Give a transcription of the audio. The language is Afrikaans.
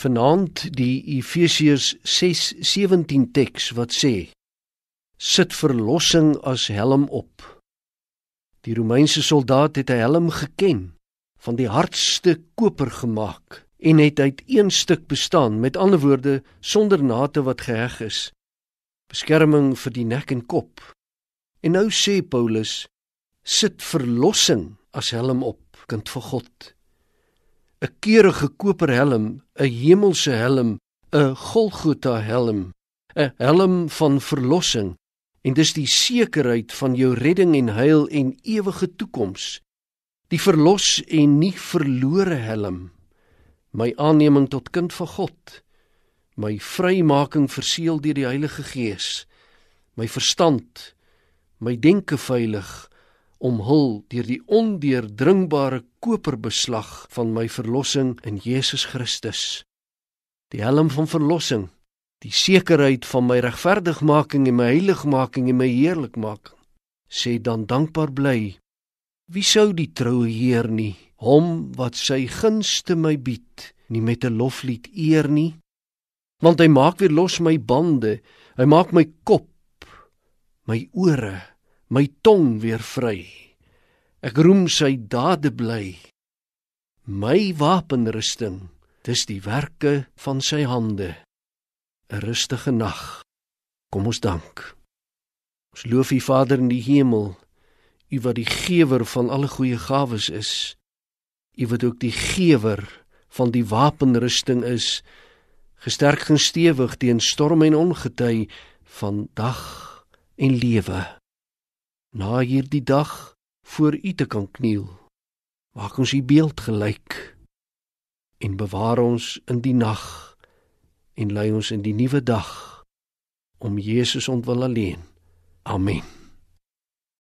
Vanaand die Efesiërs 6:17 teks wat sê: Sit verlossing as helm op. Die Romeinse soldaat het 'n helm geken, van die hardste koper gemaak en het uit een stuk bestaan, met ander woorde sonder nate wat geheg is. Beskerming vir die nek en kop. En nou sê Paulus: Sit verlossing as helm op, kind van God. 'n keurige koper helm, 'n hemelse helm, 'n Golgotha helm, 'n helm van verlossing en dis die sekerheid van jou redding en heil en ewige toekoms. Die verlos en nie verlore helm. My aanneming tot kind van God. My vrymaking verseël deur die Heilige Gees. My verstand, my denke veilig omhul deur die ondeurdringbare koperbeslag van my verlossing in Jesus Christus. Die helm van verlossing, die sekerheid van my regverdigmaking en my heiligmaking en my heerlikmaking. Sê dan dankbaar bly. Wie sou die troue Heer nie, hom wat sy gunste my bied, nie met 'n loflied eer nie? Want hy maak weer los my bande, hy maak my kop, my ore my tong weer vry. Ek roem sy dade bly. My wapenrusting, dis die werke van sy hande. 'n Rustige nag. Kom ons dank. Ons loof U Vader in die hemel, U wat die gewer van alle goeie gawes is. U wat ook die gewer van die wapenrusting is, gesterk en stewig teen storm en ongety van dag en lewe na hierdie dag voor U te kan kniel. Maak ons U beeld gelyk en bewaar ons in die nag en lei ons in die nuwe dag om Jesus ontwil alleen. Amen.